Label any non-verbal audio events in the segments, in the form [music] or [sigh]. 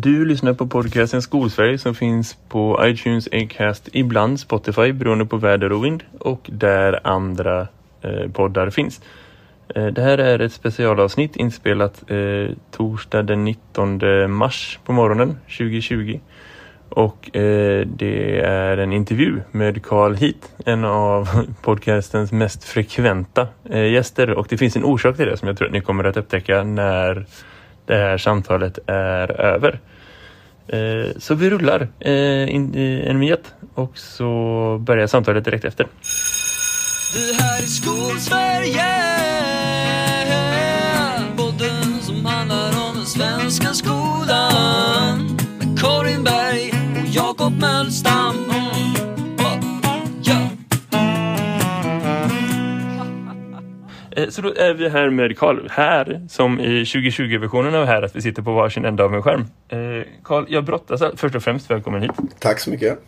Du lyssnar på podcasten Skolsverige som finns på iTunes, Acast, ibland Spotify beroende på väder och vind och där andra eh, poddar finns. Eh, det här är ett specialavsnitt inspelat eh, torsdag den 19 mars på morgonen 2020. Och eh, det är en intervju med Carl Heat, en av [laughs] podcastens mest frekventa eh, gäster. Och det finns en orsak till det som jag tror att ni kommer att upptäcka när det här samtalet är över. Eh, så vi rullar eh, in en vignett och så börjar samtalet direkt efter. Det här är Skolsverige Så då är vi här med Karl. Här, som i 2020-versionen av här, att vi sitter på varsin ända av en skärm. Eh, Karl, jag brottas först och främst. Välkommen hit. Tack så mycket.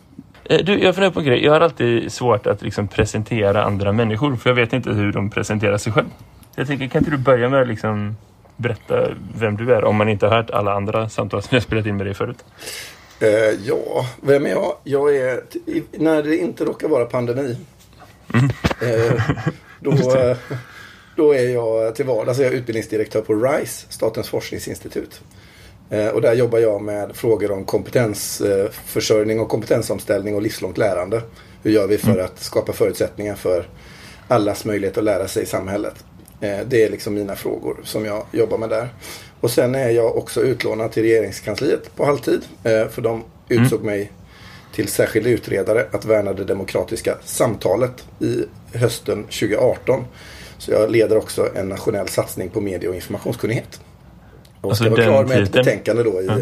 Eh, Du, jag funderar på en grej. Jag har alltid svårt att liksom presentera andra människor, för jag vet inte hur de presenterar sig själv. Jag tänker, kan inte du börja med att liksom berätta vem du är, om man inte har hört alla andra samtal som jag spelat in med dig förut? Eh, ja, vem är jag? Jag är, när det inte råkar vara pandemi. Eh, då, [laughs] eh, då är jag till vardags är jag utbildningsdirektör på RISE, Statens forskningsinstitut. Eh, och där jobbar jag med frågor om kompetensförsörjning och kompetensomställning och livslångt lärande. Hur gör vi för att skapa förutsättningar för allas möjlighet att lära sig i samhället? Eh, det är liksom mina frågor som jag jobbar med där. Och sen är jag också utlånad till regeringskansliet på halvtid. Eh, för de utsåg mig till särskild utredare att värna det demokratiska samtalet i hösten 2018. Så jag leder också en nationell satsning på medie och informationskunnighet. Och Alltså ska vara klar med ett betänkande då i, Ja.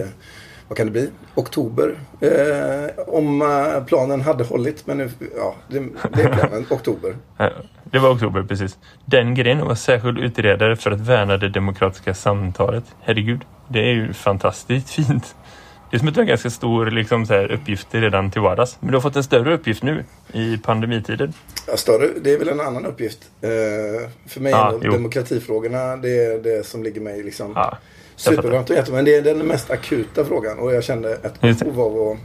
vad kan det bli, oktober. Eh, om eh, planen hade hållit, men nu, ja, det, det är planen, [laughs] oktober. Ja, Det var oktober, precis. Den grejen vara särskild utredare för att värna det demokratiska samtalet. Herregud, det är ju fantastiskt fint. Det är som att du har en ganska stor liksom, så här, uppgift redan till vardags. Men du har fått en större uppgift nu i pandemitider. Ja, större, det är väl en annan uppgift. Eh, för mig Ja, är demokratifrågorna det är det som ligger mig liksom jag supervarmt om hjärtat. Men det är den mest akuta frågan och jag kände ett behov av att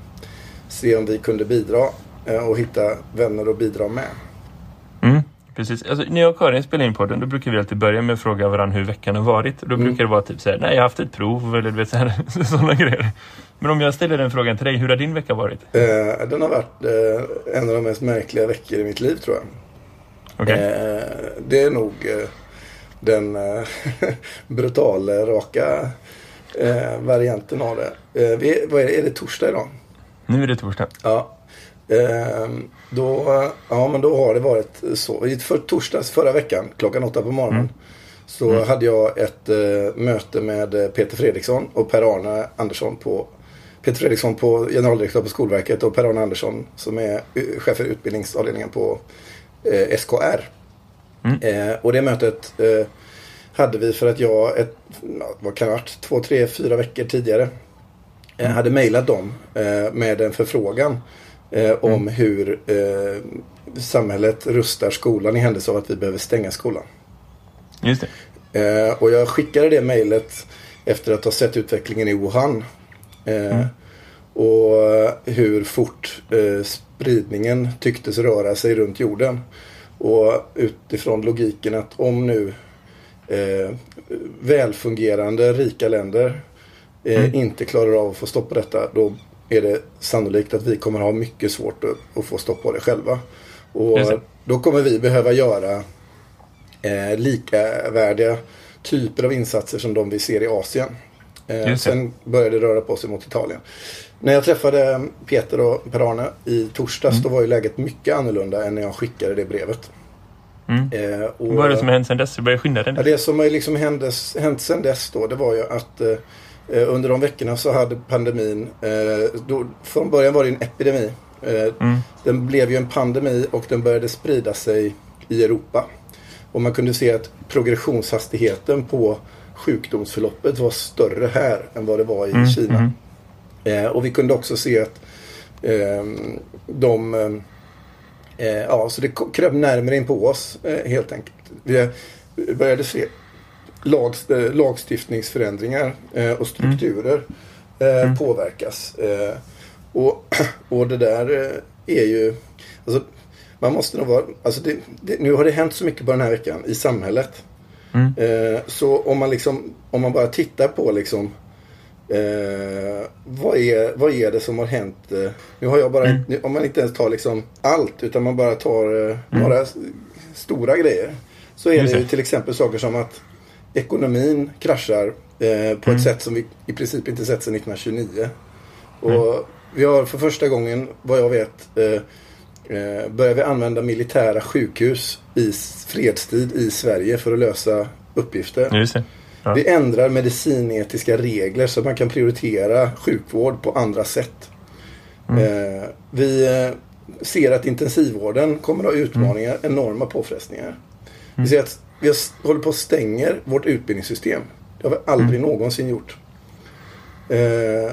se om vi kunde bidra eh, och hitta vänner att bidra med. Mm, precis. Alltså, när jag och Karin spelar in podden då brukar vi alltid börja med att fråga varandra hur veckan har varit. Då Mm. brukar det vara typ så här, nej jag har haft ett prov eller du vet så här, [laughs] sådana grejer. Men om jag ställer den frågan till dig, hur har din vecka varit? Eh, den har varit eh, en av de mest märkliga veckor i mitt liv tror jag. Okej? Eh, det är nog eh, den eh, [laughs] brutala, raka eh, varianten av det. Vi, vad är, det? är det torsdag idag? Nu är det torsdag. Ja. Då, ja, men då har det varit så. I För torsdags förra veckan klockan åtta på morgonen så hade jag ett eh, möte med eh, Peter Fredriksson och Per-Arne Andersson på Peter Fredriksson på generaldirektör på Skolverket och Per-Arne Andersson som är eh, chef för utbildningsavdelningen på eh, SKR. Eh, och det mötet eh, hade vi för att jag, ett, vad kan det varit, två, tre, fyra veckor tidigare eh, hade mejlat dem eh, med en förfrågan eh, om hur eh, samhället rustar skolan i händelse av att vi behöver stänga skolan. Just det. Eh, och jag skickade det mejlet efter att ha sett utvecklingen i Wuhan. Eh, Och hur fort eh, spridningen tycktes röra sig runt jorden. Och utifrån logiken att om nu eh, välfungerande rika länder eh, inte klarar av att få stopp på detta. Då är det sannolikt att vi kommer ha mycket svårt att, att få stopp på det själva. Och det. då kommer vi behöva göra eh, likavärdiga typer av insatser som de vi ser i Asien. Eh, det. sen började det röra på sig mot Italien. När jag träffade Peter och Per-Arne i torsdags då var ju läget mycket annorlunda än när jag skickade det brevet. Mm. Eh, och, Vad är det som har hänt sedan dess? Börjar skillnaden? Ja, det som har liksom händes, hänt sen dess då, det var ju att eh, under de veckorna så hade pandemin, eh, då, från början var det en epidemi. Eh, Mm. Den blev ju en pandemi och den började sprida sig i Europa. Och man kunde se att progressionshastigheten på sjukdomsförloppet var större här än vad det var i Mm, Kina. mm. Eh, och vi kunde också se att eh, de eh, ja, så det kröp närmare in på oss eh, helt enkelt. Vi började se lag, eh, lagstiftningsförändringar eh, och strukturer eh, påverkas. Eh, och, [clears throat] och det där är ju... Alltså, man måste nog vara... Alltså det, det, nu har det hänt så mycket på den här veckan i samhället. Mm. Eh, så om man, liksom, om man bara tittar på liksom Eh, vad, är, vad är det som har hänt? Eh, nu har jag bara, Mm. nu, om man inte ens tar liksom allt utan man bara tar eh, några stora grejer. Så är Mm. Just det ju till exempel saker som att ekonomin kraschar eh, på Mm. ett sätt som vi i princip inte sett sedan 1929. Och Mm. vi har för första gången, vad jag vet, eh, eh, börjar vi använda militära sjukhus i fredstid i Sverige för att lösa uppgifter. Ja. Vi ändrar medicinetiska regler så att man kan prioritera sjukvård på andra sätt. Eh, vi eh, ser att intensivvården kommer att ha utmaningar, enorma påfrestningar. Vi ser att vi håller på att stänger vårt utbildningssystem. Det har vi aldrig någonsin gjort. Eh,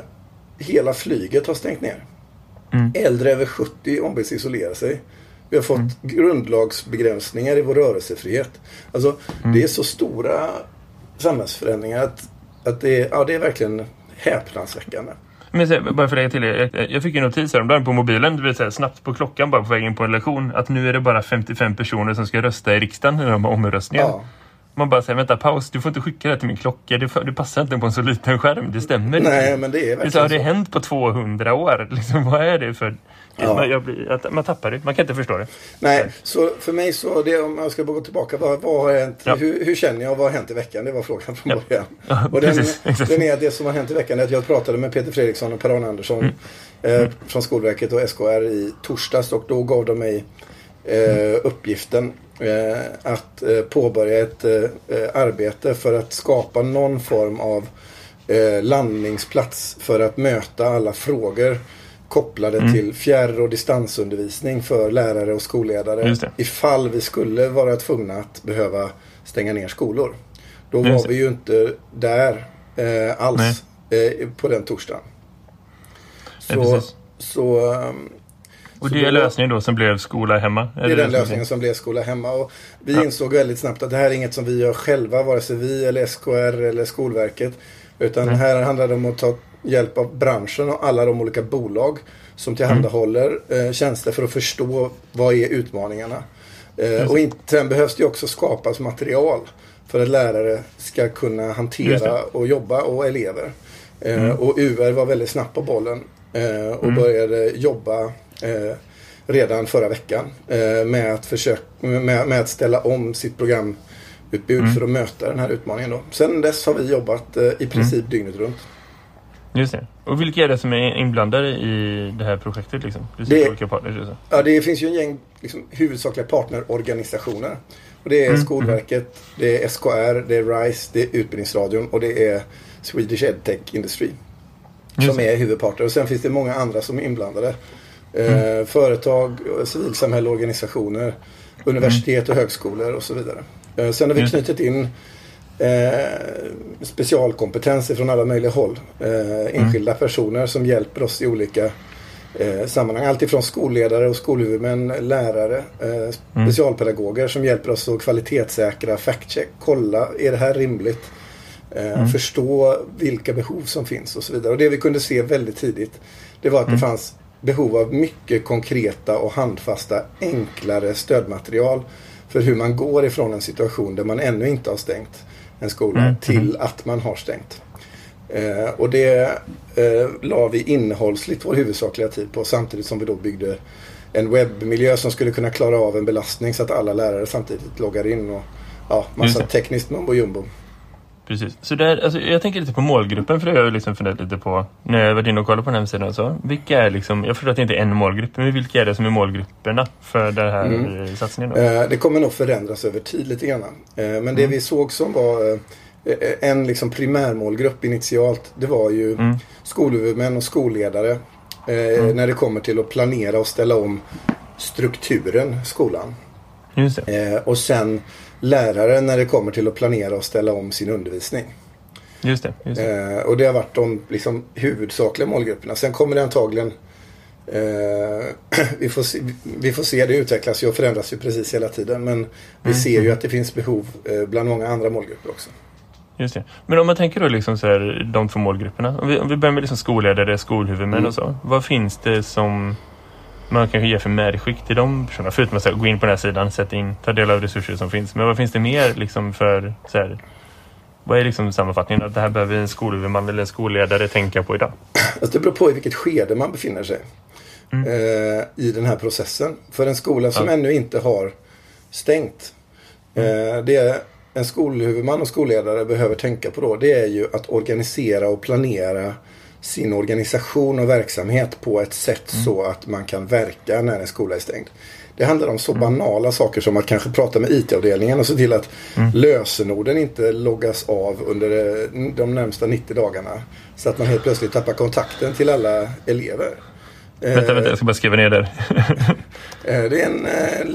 hela flyget har stängt ner. Mm. Äldre över 70 ombeds isolera sig. Vi har fått grundlagsbegränsningar i vår rörelsefrihet. Alltså, det är så stora samhällsförändringar att, att det, är, ja, det är verkligen häpnadsväckande. Men så, bara för att lägga till det. Jag, fick en notis häromdagen på mobilen. Det vill säga snabbt på klockan bara på väg in på en lektion. Att nu är det bara 55 personer som ska rösta i riksdagen i de här omröstningen. Ja. Man bara säger vänta paus. Du får inte skicka det till min klocka. Det, det passar inte på en så liten skärm. Det stämmer inte. Nej, men det är verkligen så, har det hänt på 200 år? Liksom, vad är det för... Ja. Man, jag blir, man tappar det. Man kan inte förstå det. Nej, så för mig så, det, om jag ska gå tillbaka, vad, vad har hänt? Ja. Hur, hur känner jag? Vad har hänt i veckan? Det var frågan från Ja. början. [laughs] Ja, och den, den är det som har hänt i veckan är att jag pratade med Peter Fredriksson och Per-Arne Andersson Mm. eh, från Skolverket och SKR i torsdags och då gav de mig eh, uppgiften eh, att eh, påbörja ett eh, arbete för att skapa någon form av eh, landningsplats för att möta alla frågor kopplade Mm. till fjärr och distansundervisning för lärare och skolledare ifall vi skulle vara tvungna att behöva stänga ner skolor. Då var vi ju inte där eh, alls eh, på den torsdagen. Så, precis. så ehm, Och Så det är lösningen då som blev skola hemma? det är den lösningen som blev skola hemma. Och vi Ja. insåg väldigt snabbt att det här är inget som vi gör själva, vare sig vi eller SKR eller Skolverket. Utan Nej. här handlar det om att ta hjälp av branschen och alla de olika bolag som tillhandahåller eh, tjänster för att förstå vad är utmaningarna. Eh, och sen behövs det också skapas material för att lärare ska kunna hantera och jobba och elever. Eh, Och UR var väldigt snabbt på bollen och började jobba redan förra veckan med, att försöka, med, med att ställa om sitt programutbud för att möta den här utmaningen. Då. Sen dess har vi jobbat i princip dygnet runt. Just det. Och vilka är det som är inblandade i det här projektet? Liksom? Det- säger olika partners så. Ja, det finns ju en gäng liksom, huvudsakliga partnerorganisationer. Och det är Mm, Skolverket, det är SKR, det är RISE, det är Utbildningsradion och det är Swedish EdTech Industry. Just som det. är huvudparter. Och sen finns det många andra som är inblandade. Mm. Eh, företag, civilsamhälle, organisationer, universitet och högskolor och så vidare. Eh, sen har vi det. knutit in eh, specialkompetenser från alla möjliga håll. Eh, enskilda personer som hjälper oss i olika eh, sammanhang. Allt ifrån skolledare och skolhuvudmän, lärare, eh, specialpedagoger som hjälper oss att kvalitetssäkra, fact-check, kolla, är det här rimligt? Eh, Förstå vilka behov som finns och så vidare. Och det vi kunde se väldigt tidigt det var att det fanns behov av mycket konkreta och handfasta enklare stödmaterial för hur man går ifrån en situation där man ännu inte har stängt en skola Mm. till att man har stängt. Eh, och det eh, la vi innehållsligt vår huvudsakliga tid på samtidigt som vi då byggde en webbmiljö som skulle kunna klara av en belastning så att alla lärare samtidigt loggar in och ja, massa tekniskt mumbo jumbo. Precis. Så där, alltså, jag tänker lite på målgruppen för det har jag liksom funderat lite på när jag var inne och kollade på den här hemsidan. och Så. Vilka är liksom, jag förstår att det inte är en målgrupp, men vilka är det som är målgrupperna för den här Mm. eh, satsningen? Eh, det kommer nog förändras över tid lite grann. Eh, men det vi såg som var eh, en liksom primärmålgrupp initialt. Det var ju Mm. skolhuvudmän och skolledare. Eh, När det kommer till att planera och ställa om strukturen skolan. Eh, och sen lärare när det kommer till att planera och ställa om sin undervisning. Just det. Just det. Eh, och det har varit de liksom, huvudsakliga målgrupperna. Sen kommer det antagligen eh, [clears throat] vi, får se, vi får se, det utvecklas ju och förändras ju precis hela tiden. Men vi ser ju att det finns behov eh, bland många andra målgrupper också. Just det. Men om man tänker då liksom så här, de två målgrupperna. Om vi, om vi börjar med liksom skolledare, skolhuvudmän Mm. och så. Vad finns det som man kanske ger för medskick till de personerna? Förutom att här, gå in på den här sidan, sätta in, ta del av resurser som finns. Men vad finns det mer liksom för så här, vad är liksom sammanfattningen? Att det här behöver en skolhuvudman eller en skolledare tänka på idag. Alltså det beror på i vilket skede man befinner sig eh, i den här processen. För en skola som Ja. ännu inte har stängt. Eh, det en skolhuvudman och skolledare behöver tänka på då det är ju att organisera och planera sin organisation och verksamhet på ett sätt så att man kan verka när en skola är stängd. Det handlar om så banala saker som att kanske prata med IT-avdelningen och se till att lösenorden inte loggas av under eh, de närmsta 90 dagarna. Så att man helt plötsligt tappar kontakten till alla elever. Vänta, vänta, jag ska bara skriva ner där. [laughs] Eh, Det är en eh,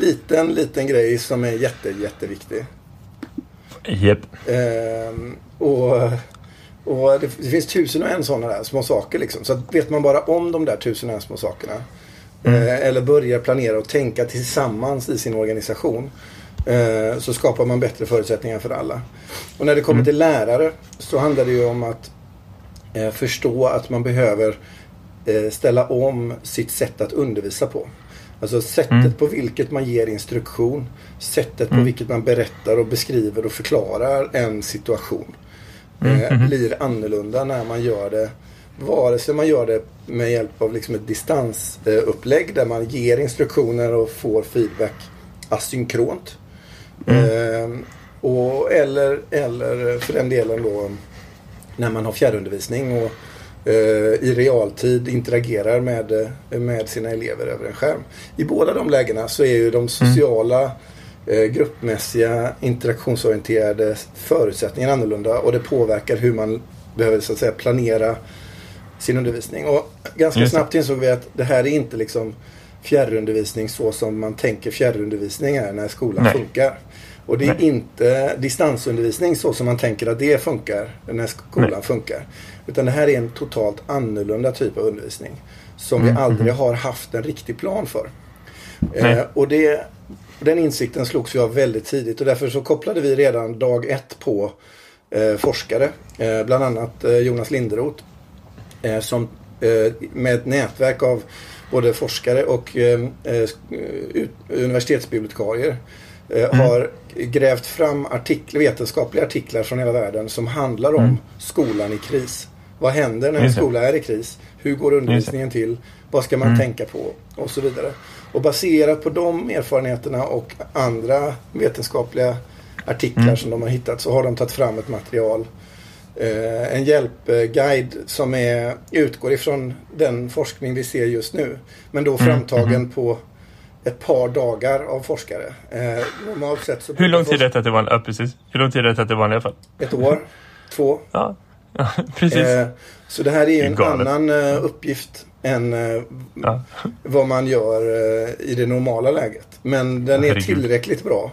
liten, liten grej som är jätte, jätteviktig. Japp. Ehm, och och det, det finns tusen och en sådana där små saker liksom. Så att vet man bara om de där tusen och en små sakerna. Eh, eller börjar planera och tänka tillsammans i sin organisation. Eh, så skapar man bättre förutsättningar för alla. Och när det kommer till lärare så handlar det ju om att eh, förstå att man behöver eh, ställa om sitt sätt att undervisa på. Alltså sättet på vilket man ger instruktion. Sättet på vilket man berättar och beskriver och förklarar en situation. Eh, blir annorlunda när man gör det. Vare sig man gör det med hjälp av liksom ett distansupplägg där man ger instruktioner och får feedback asynkront. Eh, och, eller, eller för den delen då när man har fjärrundervisning och eh, i realtid interagerar med, med sina elever över en skärm. I båda de lägena så är ju de sociala, eh, gruppmässiga, interaktionsorienterade förutsättningarna annorlunda och det påverkar hur man behöver så att säga planera sin undervisning. Och ganska Just snabbt insåg vi att det här är inte liksom fjärrundervisning så som man tänker fjärrundervisning är när skolan Nej. funkar. Och det är Nej. inte distansundervisning så som man tänker att det funkar när skolan Nej. funkar. Utan det här är en totalt annorlunda typ av undervisning. Som Mm, vi aldrig har haft en riktig plan för. Eh, och det, den insikten slogs vi av väldigt tidigt och därför så kopplade vi redan dag ett på eh, forskare. Eh, bland annat eh, Jonas Linderoth. Eh, som eh, med ett nätverk av både forskare och eh, universitetsbibliotekarier eh, har grävt fram artiklar, vetenskapliga artiklar från hela världen som handlar om skolan i kris. Vad händer när en skola är i kris? Hur går undervisningen till? Vad ska man tänka på? Och så vidare. Och baserat på de erfarenheterna och andra vetenskapliga artiklar som de har hittat så har de tagit fram ett material. Eh, en hjälpguide som är, utgår ifrån den forskning vi ser just nu. Men då framtagen på ett par dagar av forskare. Eh, normalt sett så Hur lång tid är det att det var? Ja, precis. Hur lång tid är det att det var i alla fall? Ett år? Två? Ja, ja precis. Eh, så det här är ju en galet. annan eh, uppgift än eh, Ja. vad man gör eh, i det normala läget. Men den är tillräckligt bra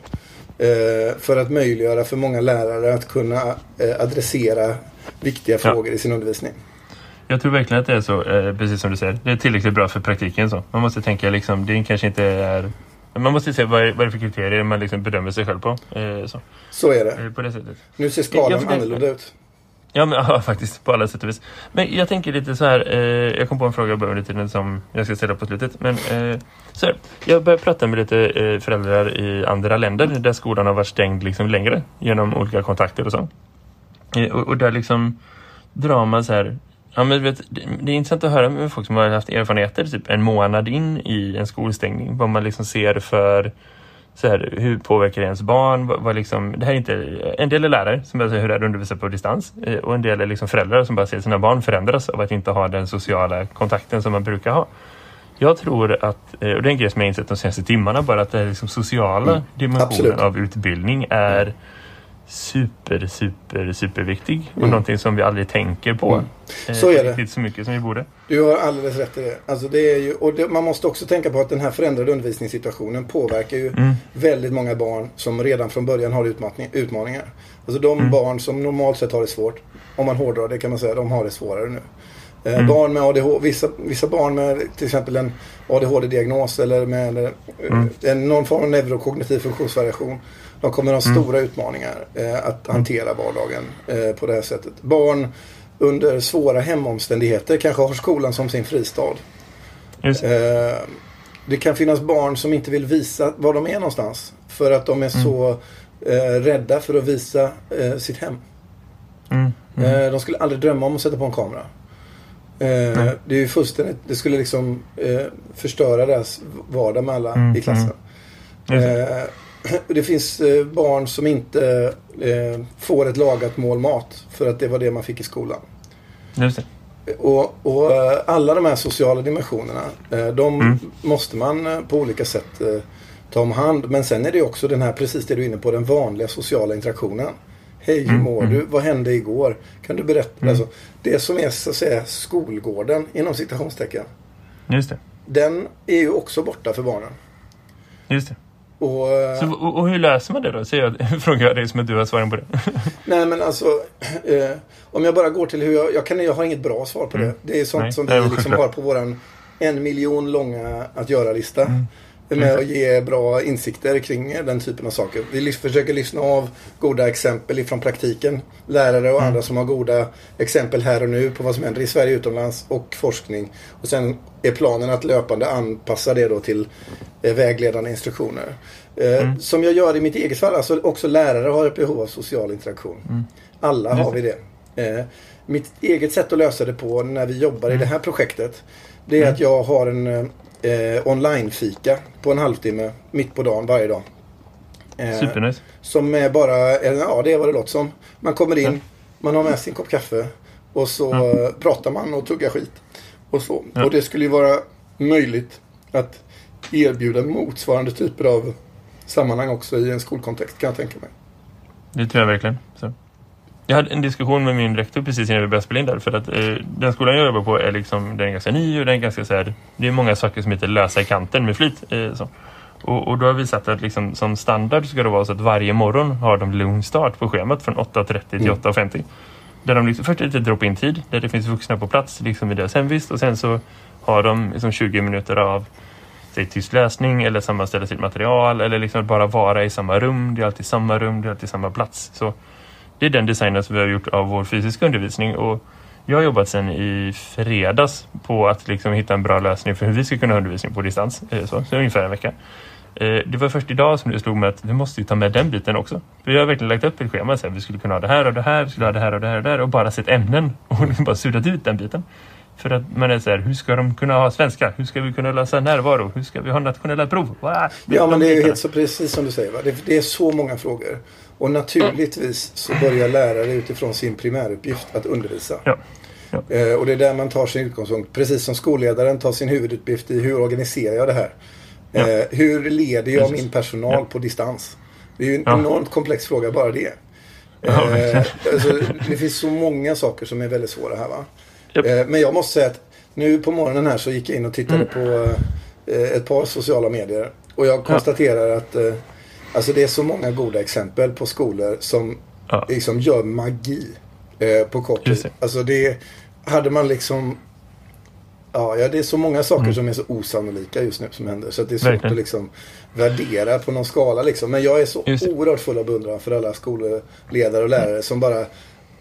eh, för att möjliggöra för många lärare att kunna eh, adressera viktiga Ja. frågor i sin undervisning. Jag tror verkligen att det är så, precis som du säger. Det är tillräckligt bra för praktiken. så. Man måste tänka liksom, det kanske inte är... Man måste se vad är, vad är det för kriterier man liksom bedömer sig själv på. Eh, så. Så är det. Eh, på det sättet. Nu ser skalan annorlunda ut. Ja, men, [laughs] ja, faktiskt. På alla sätt och vis. Men jag tänker lite så här. Eh, jag kom på en fråga i tiden som jag ska ställa på slutet. Men eh, så här, jag började prata med lite eh, föräldrar i andra länder där skolan har varit stängd liksom längre genom olika kontakter och så. Eh, och, och där liksom drar man så här. Ja, men vet, det, det är intressant att höra med folk som har haft erfarenheter typ en månad in i en skolstängning. Vad man liksom ser för så här, hur påverkar det ens barn? Vad, vad liksom, det här är inte, en del är lärare som bara säger hur det är att undervisa på distans eh, och en del är liksom föräldrar som bara ser sina barn förändras av att inte ha den sociala kontakten som man brukar ha. Jag tror att, eh, och det är en grej som jag insett de senaste timmarna, bara att den liksom sociala Mm, dimensionen absolut. av utbildning är super, super, superviktig och Mm. någonting som vi aldrig tänker på. Mm. eh, Så är det. Så mycket som vi borde. Du har alldeles rätt i det. Alltså det är ju, och det, man måste också tänka på att den här förändrade undervisningssituationen påverkar ju Mm. väldigt många barn som redan från början har utmattning, utmaningar. Alltså de Mm. barn som normalt sett har det svårt, om man hårdrar det kan man säga, de har det svårare nu. Eh, Mm. Barn med ADHD, vissa, vissa barn med till exempel en ADHD-diagnos eller med eh, Mm. en, någon form av neurokognitiv funktionsvariation De kommer ha stora utmaningar eh, att hantera vardagen eh, på det här sättet. Barn under svåra hemomständigheter kanske har skolan som sin fristad. Just. Eh, det kan finnas barn som inte vill visa var de är någonstans. För att de är så eh, rädda för att visa eh, sitt hem. Mm. Eh, de skulle aldrig drömma om att sätta på en kamera. Eh, det är ju fullständigt, det skulle liksom eh, förstöra deras vardag med alla Mm, i klassen. [clears throat] Det. Finns eh, barn som inte eh, får ett lagat mål mat för att det var det man fick i skolan. Just det. Och, och eh, alla de här sociala dimensionerna, de Mm. måste man på olika sätt ta om hand. Men sen är det också den här, precis det du är inne på, den vanliga sociala interaktionen. Hej, hur Mm, mår mm. du? Vad hände igår? Kan du berätta? Mm. Alltså, det som är så att säga skolgården inom citationstecken. Just det. Den är ju också borta för barnen. Just det. Och, eh, Så, och, och hur löser man det då? Säger jag, [laughs] frågar jag dig som att du har svaren på det. [laughs] Nej men alltså, eh, om jag bara går till hur jag, jag, kan, jag har inget bra svar på Mm. det. Det är sånt Nej, som det vi liksom har på våran en miljon långa att göra-lista. Mm. Med att ge bra insikter kring den typen av saker. Vi försöker lyssna av goda exempel ifrån praktiken. Lärare och Mm. andra som har goda exempel här och nu på vad som händer i Sverige utomlands och forskning. Och sen är planen att löpande anpassa det då till eh, vägledande instruktioner. Eh, Mm. Som jag gör i mitt eget fall, alltså också lärare har ett behov av social interaktion. Alla Mm. Just har vi det. Eh, mitt eget sätt att lösa det på när vi jobbar i det här projektet. Det är att jag har en eh, online-fika på en halvtimme mitt på dagen varje dag. Eh, Supernice. som är bara, eller ja det är vad det låter som. Man kommer in, Ja. man har med sin kopp kaffe och så eh, pratar man och tuggar skit. Och, så. Ja. och det skulle ju vara möjligt att erbjuda motsvarande typer av sammanhang också i en skolkontext kan jag tänka mig. Det tror jag verkligen. Så. Jag hade en diskussion med min rektor precis innan vi började spela in där. För att eh, den skolan jag jobbar på är liksom, den är ganska ny och den är ganska så här, Det är många saker som heter lösa i kanten med flit. Eh. Och, och då har vi satt att liksom, som standard ska det vara så att varje morgon har de lugn start på schemat från 8.30 till Mm. 8.50. Där de liksom, först är lite drop-in tid där det finns vuxna på plats liksom i deras hemvist och sen så har de liksom 20 minuter av säg, tyst läsning eller sammanställa sitt material eller liksom bara vara i samma rum. Det är alltid samma rum, det är alltid samma plats. Så det är den designen som vi har gjort av vår fysiska undervisning och jag har jobbat sedan i fredags på att liksom hitta en bra lösning för hur vi ska kunna ha undervisning på distans. Eh, Så, så ungefär en vecka. Eh, Det var först idag som det slog mig att vi måste ju ta med den biten också. För jag har verkligen lagt upp ett schema så här, vi skulle kunna ha det här och det här, vi skulle ha det här och det här och det här och bara sett ämnen och [laughs] liksom bara suddat ut den biten. För att man är så här, hur ska de kunna ha svenska? Hur ska vi kunna lösa närvaro? Hur ska vi ha nationella prov? Wow. Ja, men De det är ju helt så precis som du säger. Va? Det, det är så många frågor. Och naturligtvis så börjar lärare utifrån sin primäruppgift att undervisa. Ja. Eh, och det är där man tar sin utgångspunkt. Precis som skolledaren tar sin huvuduppgift i hur organiserar jag det här? Ja. Eh, hur leder jag Precis. min personal Ja. på distans? Det är ju en Ja. enormt komplex fråga bara det. Ja. Eh, alltså, det finns så många saker som är väldigt svåra här va. Japp. Eh, men jag måste säga att nu på morgonen här så gick jag in och tittade Mm. på eh, ett par sociala medier. Och jag konstaterar att eh, alltså det är så många goda exempel på skolor som Ja. liksom gör magi eh, på kort tid. Alltså det hade man liksom Ja, ja, det är så många saker Mm. som är så osannolika just nu som händer. Så det är svårt Verkligen. att liksom värdera på någon skala. Liksom. Men jag är så Just oerhört full av beundran för alla skolledare och lärare som bara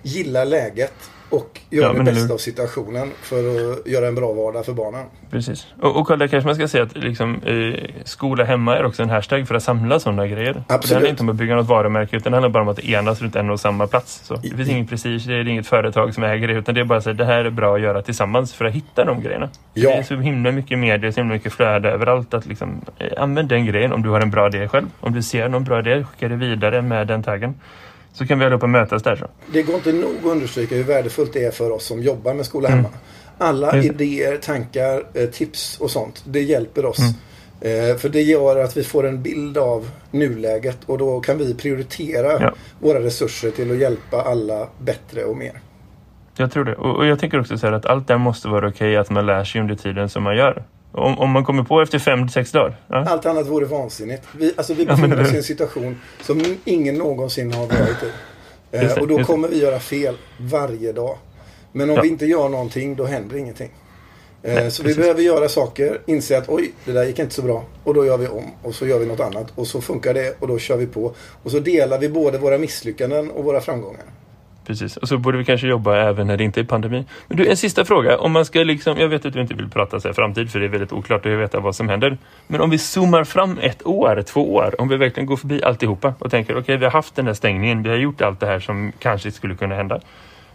gillar läget och gör Ja, det bästa hur? av situationen för att göra en bra vardag för barnen. Precis. Och, och Karl, där kanske man ska säga att liksom, eh, skola hemma är också en hashtag för att samla sådana grejer. Det Absolut. handlar inte om att bygga något varumärke utan det handlar bara om att enas runt en och samma plats. Så det I- finns ingen prestige, det är inget företag som äger det utan det är bara så att det här är bra att göra tillsammans för att hitta de grejerna. Ja. Det är så himla mycket media, så himla mycket flöde överallt att liksom, eh, använd den grejen om du har en bra idé själv. Om du ser någon bra idé, skicka det vidare med den taggen. Så kan vi allihopa mötas där så. Det går inte nog att understryka hur värdefullt det är för oss som jobbar med Skola Hemma. Alla Mm. Just det. idéer, tankar, eh, tips och sånt. Det hjälper oss. Mm. Eh, För det gör att vi får en bild av nuläget och då kan vi prioritera Ja. våra resurser till att hjälpa alla bättre och mer. Jag tror det. Och, och jag tänker också så här att allt det måste vara okej att man lär sig under tiden som man gör. Om, om man kommer på efter fem, sex dagar. Ja. Allt annat vore vansinnigt. Vi, alltså vi Ja, befinner eller oss i en situation som ingen någonsin har varit i. Eh, och då kommer vi göra fel varje dag. Men om Ja. vi inte gör någonting, då händer ingenting. Eh, Nej, så precis. vi behöver göra saker, inse att oj, det där gick inte så bra. Och då gör vi om och så gör vi något annat. Och så funkar det och då kör vi på. Och så delar vi både våra misslyckanden och våra framgångar. Precis, och så borde vi kanske jobba även när det inte är pandemi. Men du, en sista fråga. Om man ska liksom, jag vet att du inte vill prata så här framtid för det är väldigt oklart att veta vad som händer. Men om vi zoomar fram ett år, två år, om vi verkligen går förbi alltihopa och tänker okej, vi har haft den här stängningen, vi har gjort allt det här som kanske skulle kunna hända.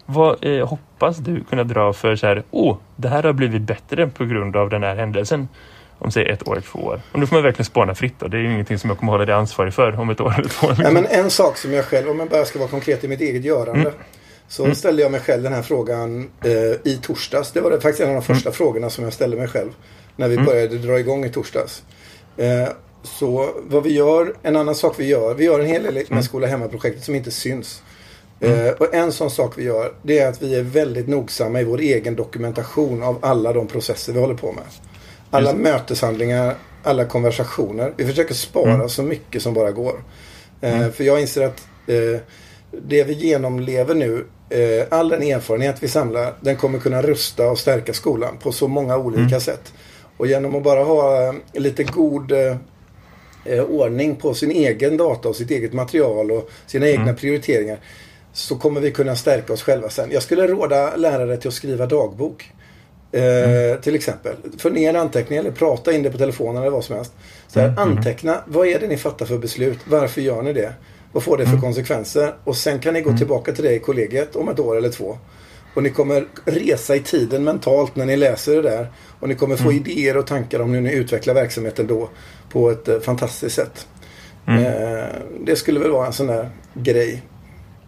Vad eh, hoppas du kunna dra för så här, åh, det här har blivit bättre på grund av den här händelsen om säg ett år, två år. Och nu får man verkligen spana fritt då. Det är ju ingenting som jag kommer hålla dig ansvarig för om ett år eller två år. Men en sak som jag själv, om jag bara ska vara konkret i mitt eget görande. Så ställde jag mig själv den här frågan eh, i torsdags. Det var det, faktiskt en av de första frågorna som jag ställde mig själv. När vi började dra igång i torsdags. Eh, så vad vi gör, en annan sak vi gör. Vi gör en hel del med Skola Hemma-projektet som inte syns. Eh, och en sån sak vi gör, det är att vi är väldigt nogsamma i vår egen dokumentation av alla de processer vi håller på med. Alla möteshandlingar, alla konversationer. Vi försöker spara så mycket som bara går. Eh, För jag inser att eh, det vi genomlever nu, eh, all den erfarenhet vi samlar, den kommer kunna rusta och stärka skolan på så många olika sätt. Och genom att bara ha eh, lite god eh, eh, ordning på sin egen data och sitt eget material och sina egna prioriteringar så kommer vi kunna stärka oss själva sen. Jag skulle råda lärare till att skriva dagbok. Eh, Till exempel. För ner en anteckning eller prata in det på telefonen eller vad som helst. Så här, Anteckna. Vad är det ni fattar för beslut? Varför gör ni det? Vad får det för konsekvenser? Och sen kan ni gå tillbaka till det i kollegiet om ett år eller två. Och ni kommer resa i tiden mentalt när ni läser det där. Och ni kommer få idéer och tankar om hur ni utvecklar verksamheten då på ett eh, fantastiskt sätt. Eh, det skulle väl vara en sån där grej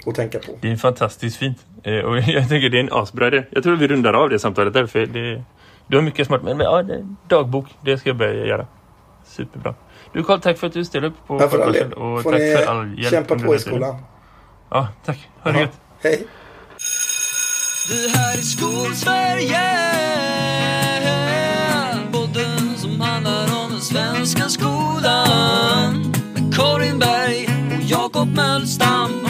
att tänka på. Det är fantastiskt fint. Eh, och [laughs] jag tänker det är en asbra idé. Jag tror vi rundar av det samtalet där. För det, du har mycket smart. Men, men ja, det, dagbok, det ska jag börja göra. Superbra. Du Karl, tack för att du ställde upp på Ja, för all podcasten. Och Får tack för all hjälp. kämpa på i skolan. Ja, tack. Ha det gött. Hej! Det här är Skolsverige Podden som handlar om den svenska skolan Med Karin Berg och Jakob Mölstam